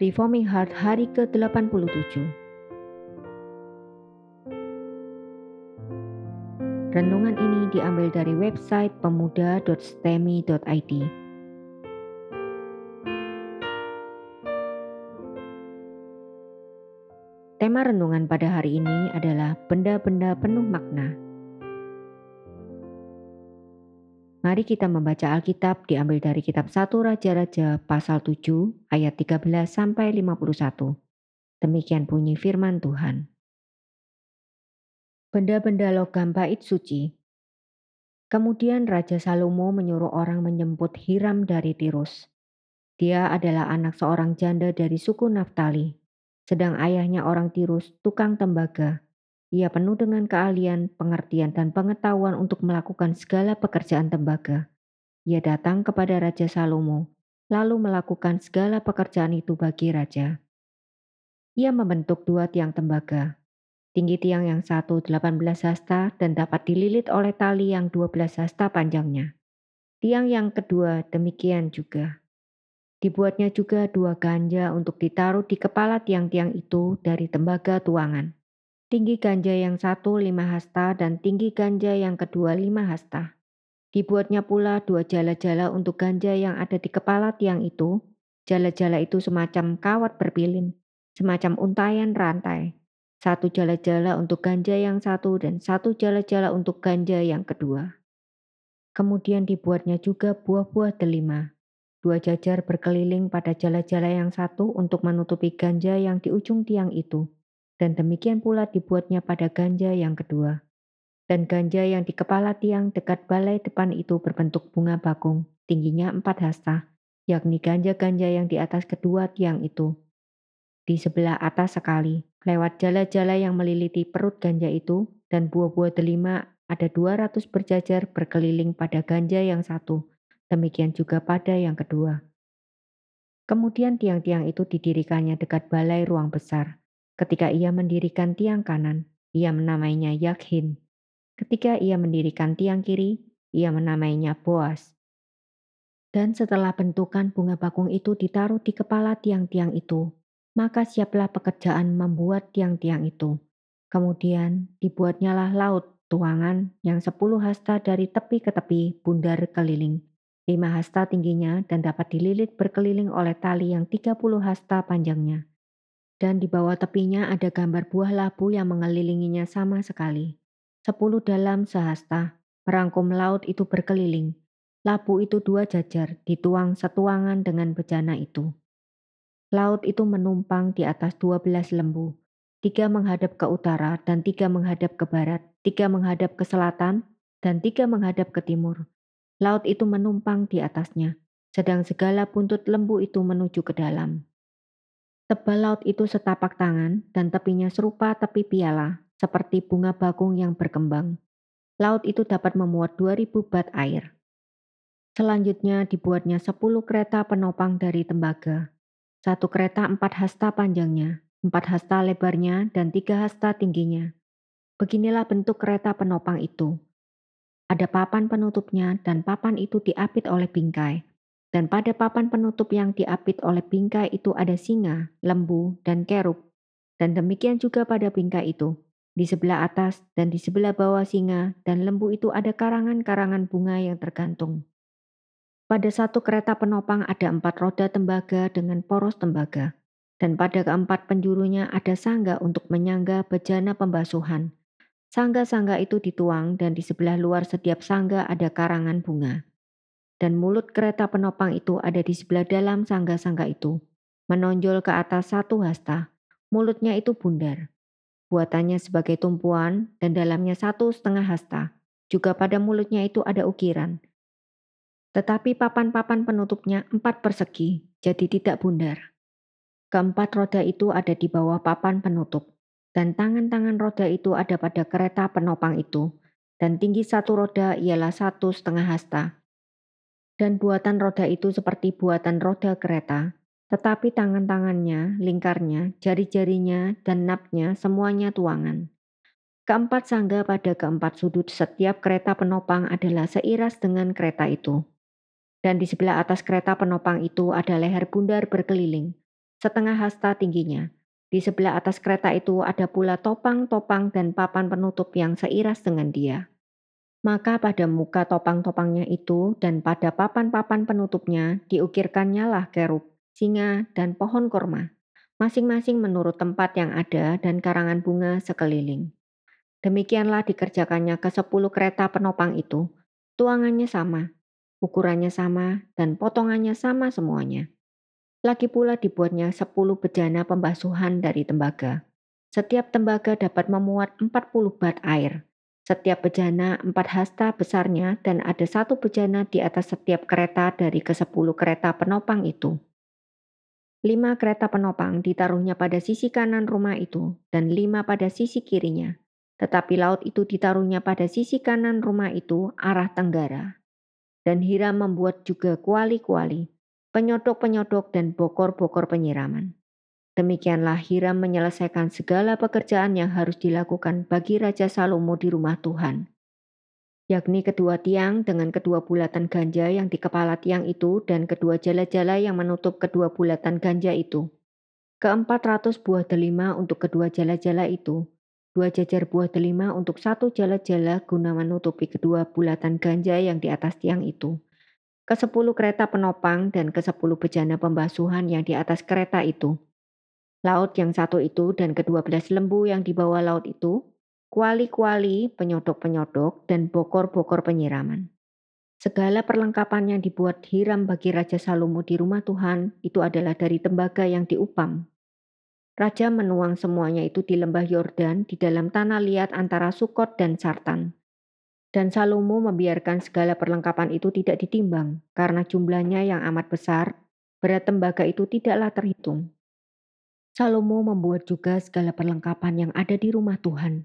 Reforming Heart hari ke-87. Renungan ini diambil dari website pemuda.stemi.id. Tema renungan pada hari ini adalah benda-benda penuh makna. Mari kita membaca Alkitab diambil dari kitab 1 Raja-Raja pasal 7 ayat 13 sampai 51. Demikian bunyi firman Tuhan. Benda-benda logam bait suci. Kemudian Raja Salomo menyuruh orang menjemput Hiram dari Tirus. Dia adalah anak seorang janda dari suku Naftali, sedang ayahnya orang Tirus, tukang tembaga ia penuh dengan keahlian, pengertian, dan pengetahuan untuk melakukan segala pekerjaan tembaga. Ia datang kepada Raja Salomo, lalu melakukan segala pekerjaan itu bagi raja. Ia membentuk dua tiang tembaga. Tinggi tiang yang satu 18 hasta dan dapat dililit oleh tali yang 12 hasta panjangnya. Tiang yang kedua demikian juga. Dibuatnya juga dua ganja untuk ditaruh di kepala tiang-tiang itu dari tembaga tuangan tinggi ganja yang satu lima hasta dan tinggi ganja yang kedua lima hasta. Dibuatnya pula dua jala-jala untuk ganja yang ada di kepala tiang itu. Jala-jala itu semacam kawat berpilin, semacam untayan rantai. Satu jala-jala untuk ganja yang satu dan satu jala-jala untuk ganja yang kedua. Kemudian dibuatnya juga buah-buah delima. Dua jajar berkeliling pada jala-jala yang satu untuk menutupi ganja yang di ujung tiang itu dan demikian pula dibuatnya pada ganja yang kedua. Dan ganja yang di kepala tiang dekat balai depan itu berbentuk bunga bakung, tingginya empat hasta, yakni ganja-ganja yang di atas kedua tiang itu. Di sebelah atas sekali, lewat jala-jala yang meliliti perut ganja itu, dan buah-buah delima ada dua ratus berjajar berkeliling pada ganja yang satu, demikian juga pada yang kedua. Kemudian tiang-tiang itu didirikannya dekat balai ruang besar, Ketika ia mendirikan tiang kanan, ia menamainya Yakhin. Ketika ia mendirikan tiang kiri, ia menamainya Boas. Dan setelah bentukan bunga bakung itu ditaruh di kepala tiang-tiang itu, maka siaplah pekerjaan membuat tiang-tiang itu. Kemudian dibuatnyalah laut tuangan yang sepuluh hasta dari tepi ke tepi bundar keliling. Lima hasta tingginya dan dapat dililit berkeliling oleh tali yang tiga puluh hasta panjangnya dan di bawah tepinya ada gambar buah labu yang mengelilinginya sama sekali. Sepuluh dalam sehasta, perangkum laut itu berkeliling. Labu itu dua jajar, dituang setuangan dengan bejana itu. Laut itu menumpang di atas dua belas lembu, tiga menghadap ke utara dan tiga menghadap ke barat, tiga menghadap ke selatan dan tiga menghadap ke timur. Laut itu menumpang di atasnya, sedang segala buntut lembu itu menuju ke dalam. Tebal laut itu setapak tangan dan tepinya serupa tepi piala, seperti bunga bakung yang berkembang. Laut itu dapat memuat 2000 bat air. Selanjutnya dibuatnya 10 kereta penopang dari tembaga. Satu kereta empat hasta panjangnya, empat hasta lebarnya, dan tiga hasta tingginya. Beginilah bentuk kereta penopang itu. Ada papan penutupnya dan papan itu diapit oleh bingkai. Dan pada papan penutup yang diapit oleh bingkai itu ada singa, lembu, dan kerub. Dan demikian juga pada bingkai itu. Di sebelah atas dan di sebelah bawah singa dan lembu itu ada karangan-karangan bunga yang tergantung. Pada satu kereta penopang ada empat roda tembaga dengan poros tembaga. Dan pada keempat penjurunya ada sangga untuk menyangga bejana pembasuhan. Sangga-sangga itu dituang dan di sebelah luar setiap sangga ada karangan bunga dan mulut kereta penopang itu ada di sebelah dalam sangga-sangga itu, menonjol ke atas satu hasta. Mulutnya itu bundar. buatannya sebagai tumpuan dan dalamnya satu setengah hasta. Juga pada mulutnya itu ada ukiran. Tetapi papan-papan penutupnya empat persegi, jadi tidak bundar. Keempat roda itu ada di bawah papan penutup, dan tangan-tangan roda itu ada pada kereta penopang itu, dan tinggi satu roda ialah satu setengah hasta. Dan buatan roda itu seperti buatan roda kereta, tetapi tangan-tangannya, lingkarnya, jari-jarinya, dan napnya semuanya tuangan. Keempat sangga pada keempat sudut setiap kereta penopang adalah seiras dengan kereta itu. Dan di sebelah atas kereta penopang itu ada leher bundar berkeliling, setengah hasta tingginya. Di sebelah atas kereta itu ada pula topang-topang dan papan penutup yang seiras dengan dia. Maka pada muka topang-topangnya itu dan pada papan-papan penutupnya diukirkannya lah kerub, singa, dan pohon korma, masing-masing menurut tempat yang ada dan karangan bunga sekeliling. Demikianlah dikerjakannya ke sepuluh kereta penopang itu. Tuangannya sama, ukurannya sama, dan potongannya sama semuanya. Lagi pula dibuatnya sepuluh bejana pembasuhan dari tembaga. Setiap tembaga dapat memuat empat puluh bat air. Setiap bejana empat hasta besarnya dan ada satu bejana di atas setiap kereta dari ke sepuluh kereta penopang itu. Lima kereta penopang ditaruhnya pada sisi kanan rumah itu dan lima pada sisi kirinya tetapi laut itu ditaruhnya pada sisi kanan rumah itu arah tenggara. Dan Hiram membuat juga kuali-kuali, penyodok-penyodok dan bokor-bokor penyiraman. Demikianlah Hiram menyelesaikan segala pekerjaan yang harus dilakukan bagi Raja Salomo di rumah Tuhan, yakni kedua tiang dengan kedua bulatan ganja yang di kepala tiang itu dan kedua jala-jala yang menutup kedua bulatan ganja itu. Keempat ratus buah delima untuk kedua jala-jala itu, dua jajar buah delima untuk satu jala-jala guna menutupi kedua bulatan ganja yang di atas tiang itu. Ke sepuluh kereta penopang dan ke sepuluh bejana pembasuhan yang di atas kereta itu. Laut yang satu itu dan kedua belas lembu yang di bawah laut itu, kuali-kuali, penyodok-penyodok, dan bokor-bokor penyiraman. Segala perlengkapan yang dibuat Hiram bagi Raja Salomo di rumah Tuhan itu adalah dari tembaga yang diupam Raja menuang semuanya itu di lembah Yordan di dalam tanah liat antara Sukot dan Sartan. Dan Salomo membiarkan segala perlengkapan itu tidak ditimbang, karena jumlahnya yang amat besar, berat tembaga itu tidaklah terhitung. Salomo membuat juga segala perlengkapan yang ada di rumah Tuhan,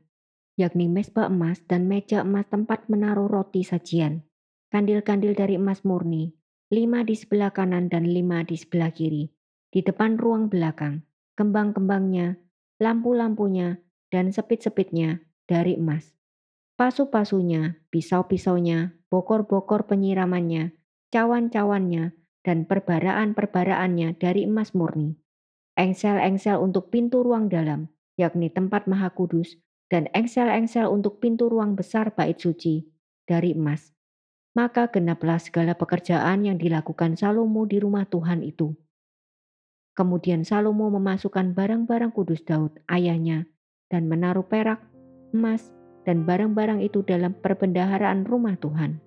yakni mesbah emas dan meja emas tempat menaruh roti sajian, kandil-kandil dari emas murni, lima di sebelah kanan dan lima di sebelah kiri, di depan ruang belakang, kembang-kembangnya, lampu-lampunya, dan sepit-sepitnya dari emas. Pasu-pasunya, pisau-pisaunya, bokor-bokor penyiramannya, cawan-cawannya, dan perbaraan-perbaraannya dari emas murni. Engsel-engsel untuk pintu ruang dalam, yakni tempat maha kudus, dan engsel-engsel untuk pintu ruang besar bait suci dari emas. Maka genaplah segala pekerjaan yang dilakukan Salomo di rumah Tuhan itu Kemudian Salomo memasukkan barang-barang kudus Daud, ayahnya, dan menaruh perak, emas, dan barang-barang itu dalam perbendaharaan rumah Tuhan.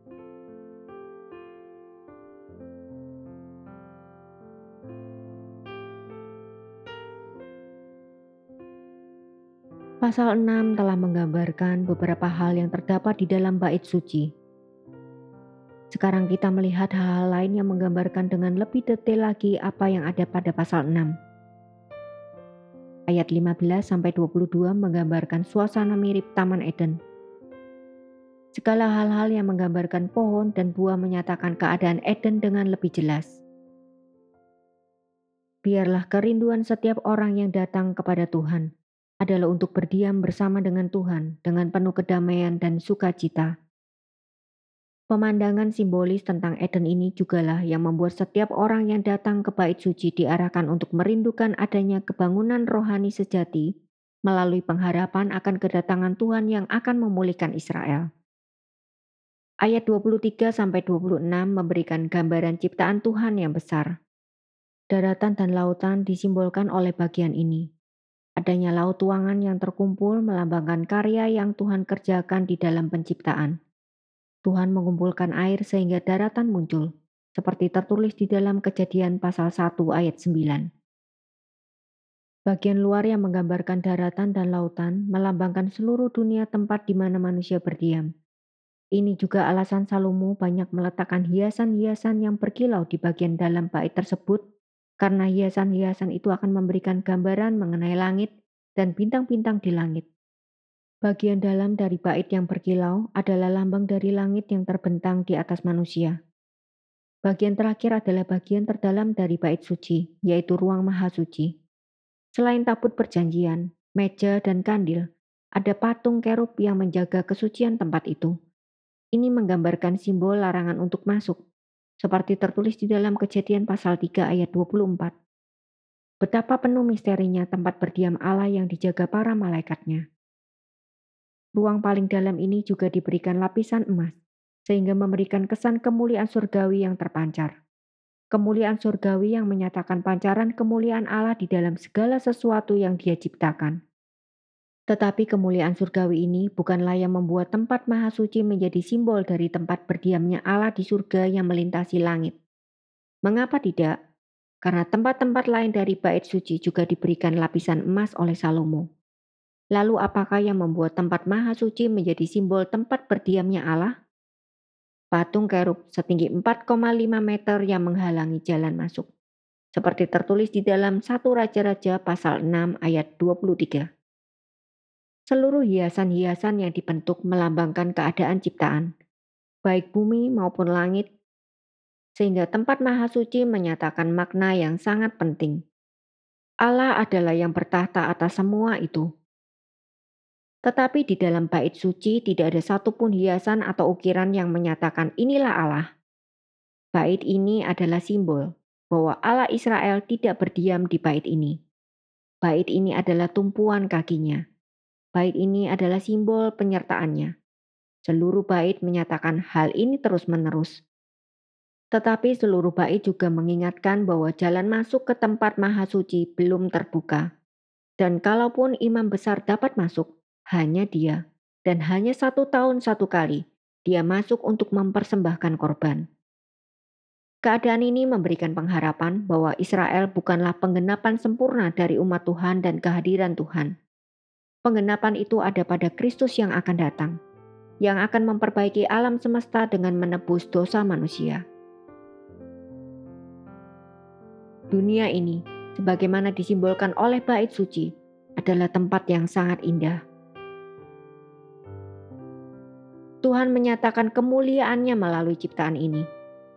Pasal 6 telah menggambarkan beberapa hal yang terdapat di dalam bait suci, sekarang kita melihat hal-hal lain yang menggambarkan dengan lebih detail lagi apa yang ada pada pasal 6. Ayat 15 sampai 22 menggambarkan suasana mirip Taman Eden. Segala hal-hal yang menggambarkan pohon dan buah menyatakan keadaan Eden dengan lebih jelas. Biarlah kerinduan setiap orang yang datang kepada Tuhan adalah untuk berdiam bersama dengan Tuhan dengan penuh kedamaian dan sukacita Pemandangan simbolis tentang Eden ini jugalah yang membuat setiap orang yang datang ke bait suci diarahkan untuk merindukan adanya kebangunan rohani sejati melalui pengharapan akan kedatangan Tuhan yang akan memulihkan Israel. Ayat 23 sampai 26 memberikan gambaran ciptaan Tuhan yang besar. Daratan dan lautan disimbolkan oleh bagian ini. Adanya laut tuangan yang terkumpul melambangkan karya yang Tuhan kerjakan di dalam penciptaan Tuhan mengumpulkan air sehingga daratan muncul, seperti tertulis di dalam kejadian pasal 1 ayat 9. Bagian luar yang menggambarkan daratan dan lautan melambangkan seluruh dunia tempat di mana manusia berdiam. Ini juga alasan Salomo banyak meletakkan hiasan-hiasan yang berkilau di bagian dalam bait tersebut, karena hiasan-hiasan itu akan memberikan gambaran mengenai langit dan bintang-bintang di langit. Bagian dalam dari bait yang berkilau adalah lambang dari langit yang terbentang di atas manusia. Bagian terakhir adalah bagian terdalam dari bait suci, yaitu ruang maha suci. Selain tabut perjanjian, meja, dan kandil, ada patung kerub yang menjaga kesucian tempat itu. Ini menggambarkan simbol larangan untuk masuk, seperti tertulis di dalam kejadian pasal 3 ayat 24. Betapa penuh misterinya tempat berdiam Allah yang dijaga para malaikatnya. Ruang paling dalam ini juga diberikan lapisan emas, sehingga memberikan kesan kemuliaan surgawi yang terpancar. Kemuliaan surgawi yang menyatakan pancaran kemuliaan Allah di dalam segala sesuatu yang dia ciptakan. Tetapi kemuliaan surgawi ini bukanlah yang membuat tempat maha suci menjadi simbol dari tempat berdiamnya Allah di surga yang melintasi langit. Mengapa tidak? Karena tempat-tempat lain dari bait suci juga diberikan lapisan emas oleh Salomo. Lalu apakah yang membuat tempat maha suci menjadi simbol tempat berdiamnya Allah? Patung kerub setinggi 4,5 meter yang menghalangi jalan masuk. Seperti tertulis di dalam satu Raja-Raja pasal 6 ayat 23. Seluruh hiasan-hiasan yang dibentuk melambangkan keadaan ciptaan, baik bumi maupun langit, sehingga tempat maha suci menyatakan makna yang sangat penting. Allah adalah yang bertahta atas semua itu. Tetapi di dalam bait suci tidak ada satupun hiasan atau ukiran yang menyatakan inilah Allah. Bait ini adalah simbol bahwa Allah Israel tidak berdiam di bait ini. Bait ini adalah tumpuan kakinya Bait ini adalah simbol penyertaannya. Seluruh bait menyatakan hal ini terus-menerus. Tetapi seluruh bait juga mengingatkan bahwa jalan masuk ke tempat maha suci belum terbuka. Dan kalaupun imam besar dapat masuk, hanya dia, dan hanya satu tahun satu kali, dia masuk untuk mempersembahkan korban. Keadaan ini memberikan pengharapan bahwa Israel bukanlah penggenapan sempurna dari umat Tuhan dan kehadiran Tuhan Penggenapan itu ada pada Kristus yang akan datang, yang akan memperbaiki alam semesta dengan menebus dosa manusia. Dunia ini, sebagaimana disimbolkan oleh bait suci, adalah tempat yang sangat indah. Tuhan menyatakan kemuliaannya melalui ciptaan ini.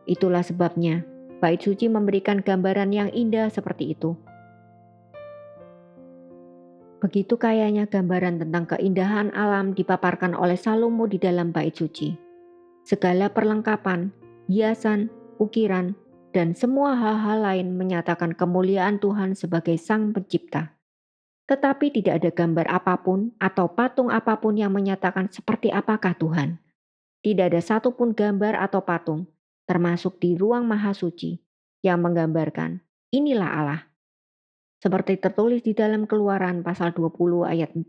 Itulah sebabnya bait suci memberikan gambaran yang indah seperti itu. Begitu kayanya gambaran tentang keindahan alam dipaparkan oleh Salomo di dalam bait suci. Segala perlengkapan, hiasan, ukiran, dan semua hal-hal lain menyatakan kemuliaan Tuhan sebagai Sang Pencipta. Tetapi tidak ada gambar apa pun atau patung apa pun yang menyatakan seperti apakah Tuhan. Tidak ada satupun gambar atau patung, termasuk di ruang maha suci, yang menggambarkan inilah Allah seperti tertulis di dalam Keluaran pasal 20 ayat 4.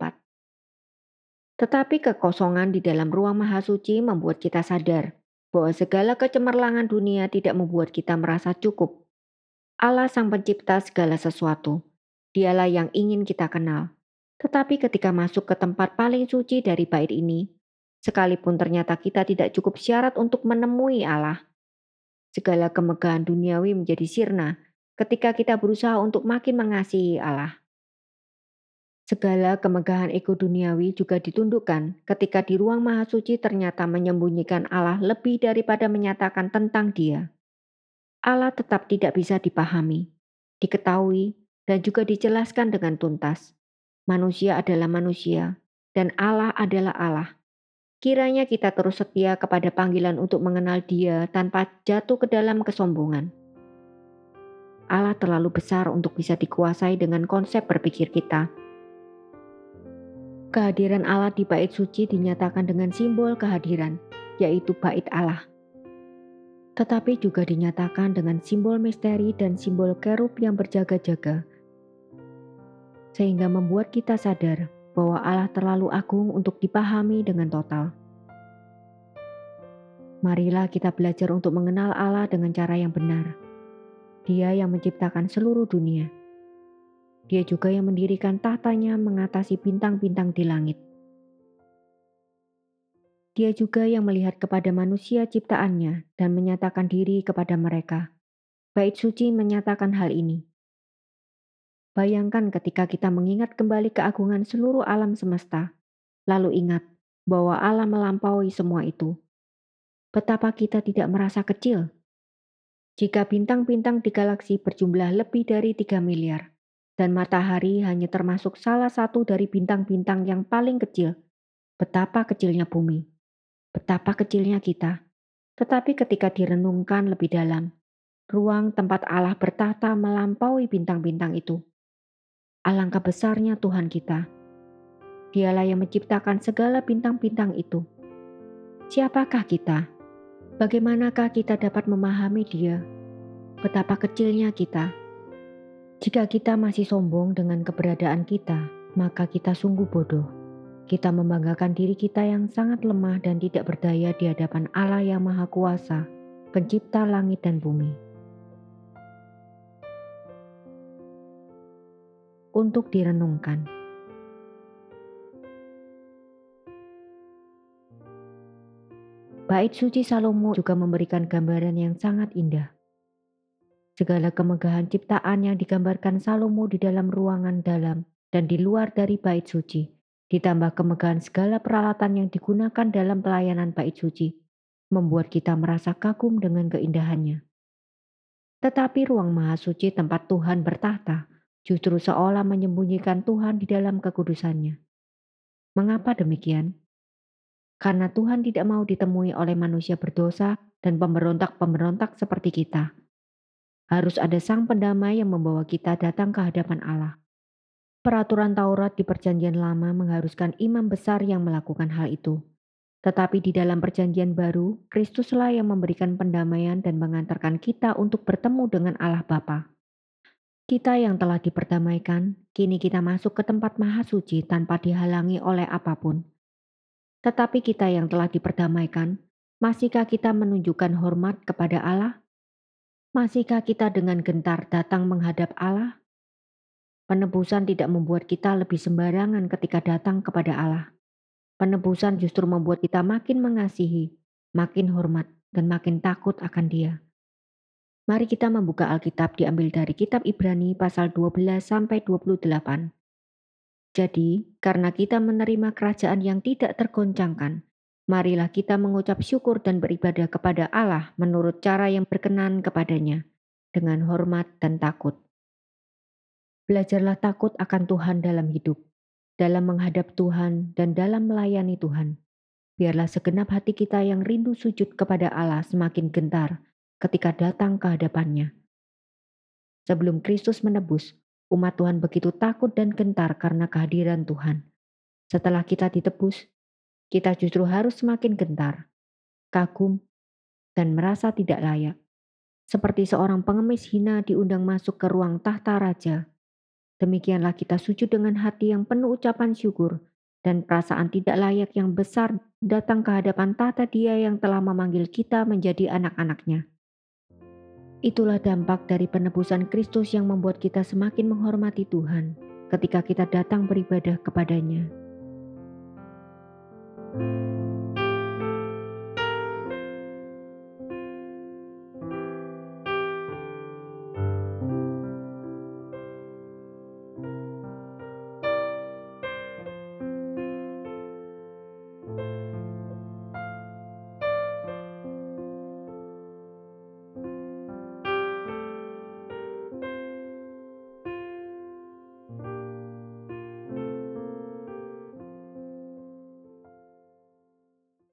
Tetapi kekosongan di dalam ruang maha suci membuat kita sadar bahwa segala kecemerlangan dunia tidak membuat kita merasa cukup. Allah sang pencipta segala sesuatu. Dialah yang ingin kita kenal. Tetapi ketika masuk ke tempat paling suci dari bait ini, sekalipun ternyata kita tidak cukup syarat untuk menemui Allah, segala kemegahan duniawi menjadi sirna ketika kita berusaha untuk makin mengasihi Allah. Segala kemegahan ego duniawi juga ditundukkan ketika di ruang maha suci ternyata menyembunyikan Allah lebih daripada menyatakan tentang dia. Allah tetap tidak bisa dipahami, diketahui, dan juga dijelaskan dengan tuntas. Manusia adalah manusia, dan Allah adalah Allah. Kiranya kita terus setia kepada panggilan untuk mengenal Dia tanpa jatuh ke dalam kesombongan. Allah terlalu besar untuk bisa dikuasai dengan konsep berpikir kita. Kehadiran Allah di bait suci dinyatakan dengan simbol kehadiran, yaitu bait Allah. Tetapi juga dinyatakan dengan simbol misteri dan simbol kerub yang berjaga-jaga, sehingga membuat kita sadar bahwa Allah terlalu agung untuk dipahami dengan total. Marilah kita belajar untuk mengenal Allah dengan cara yang benar dia yang menciptakan seluruh dunia. Dia juga yang mendirikan tahtanya mengatasi bintang-bintang di langit. Dia juga yang melihat kepada manusia ciptaannya dan menyatakan diri kepada mereka. Bait suci menyatakan hal ini. Bayangkan ketika kita mengingat kembali keagungan seluruh alam semesta, lalu ingat bahwa Allah melampaui semua itu. Betapa kita tidak merasa kecil. Jika bintang-bintang di galaksi berjumlah lebih dari 3 miliar, dan matahari hanya termasuk salah satu dari bintang-bintang yang paling kecil, betapa kecilnya bumi betapa kecilnya kita. Tetapi ketika direnungkan lebih dalam, ruang tempat Allah bertahta melampaui bintang-bintang itu. Alangkah besarnya Tuhan kita. Dialah yang menciptakan segala bintang-bintang itu. Siapakah kita? Bagaimanakah kita dapat memahami Dia? Betapa kecilnya kita. Jika kita masih sombong dengan keberadaan kita, maka kita sungguh bodoh. Kita membanggakan diri kita yang sangat lemah dan tidak berdaya di hadapan Allah yang Maha Kuasa, Pencipta langit dan bumi. Untuk direnungkan, bait suci Salomo juga memberikan gambaran yang sangat indah. Segala kemegahan ciptaan yang digambarkan Salomo di dalam ruangan dalam dan di luar dari bait suci ditambah kemegahan segala peralatan yang digunakan dalam pelayanan bait suci, membuat kita merasa kagum dengan keindahannya. Tetapi ruang maha suci tempat Tuhan bertahta justru seolah menyembunyikan Tuhan di dalam kekudusannya. Mengapa demikian? Karena Tuhan tidak mau ditemui oleh manusia berdosa dan pemberontak-pemberontak seperti kita. Harus ada sang pendamai yang membawa kita datang ke hadapan Allah. Peraturan Taurat di Perjanjian Lama mengharuskan imam besar yang melakukan hal itu. Tetapi di dalam Perjanjian Baru, Kristuslah yang memberikan pendamaian dan mengantarkan kita untuk bertemu dengan Allah Bapa. Kita yang telah diperdamaikan, kini kita masuk ke tempat maha suci tanpa dihalangi oleh apa pun. Tetapi kita yang telah diperdamaikan, masihkah kita menunjukkan hormat kepada Allah? Masihkah kita dengan gentar datang menghadap Allah? Penebusan tidak membuat kita lebih sembarangan ketika datang kepada Allah. Penebusan justru membuat kita makin mengasihi, makin hormat, dan makin takut akan Dia. Mari kita membuka Alkitab diambil dari kitab Ibrani pasal 12 sampai 28. Jadi, karena kita menerima kerajaan yang tidak tergoncangkan, marilah kita mengucap syukur dan beribadah kepada Allah menurut cara yang berkenan kepadanya, dengan hormat dan takut. Belajarlah takut akan Tuhan dalam hidup, dalam menghadap Tuhan dan dalam melayani Tuhan. Biarlah segenap hati kita yang rindu sujud kepada Allah semakin gentar ketika datang ke hadapannya. Sebelum Kristus menebus, umat Tuhan begitu takut dan gentar karena kehadiran Tuhan. Setelah kita ditebus, kita justru harus semakin gentar, kagum, dan merasa tidak layak. Seperti seorang pengemis hina diundang masuk ke ruang tahta raja, Demikianlah kita sujud dengan hati yang penuh ucapan syukur dan perasaan tidak layak yang besar datang ke hadapan tata dia yang telah memanggil kita menjadi anak-anaknya. Itulah dampak dari penebusan Kristus yang membuat kita semakin menghormati Tuhan ketika kita datang beribadah kepadanya. thank you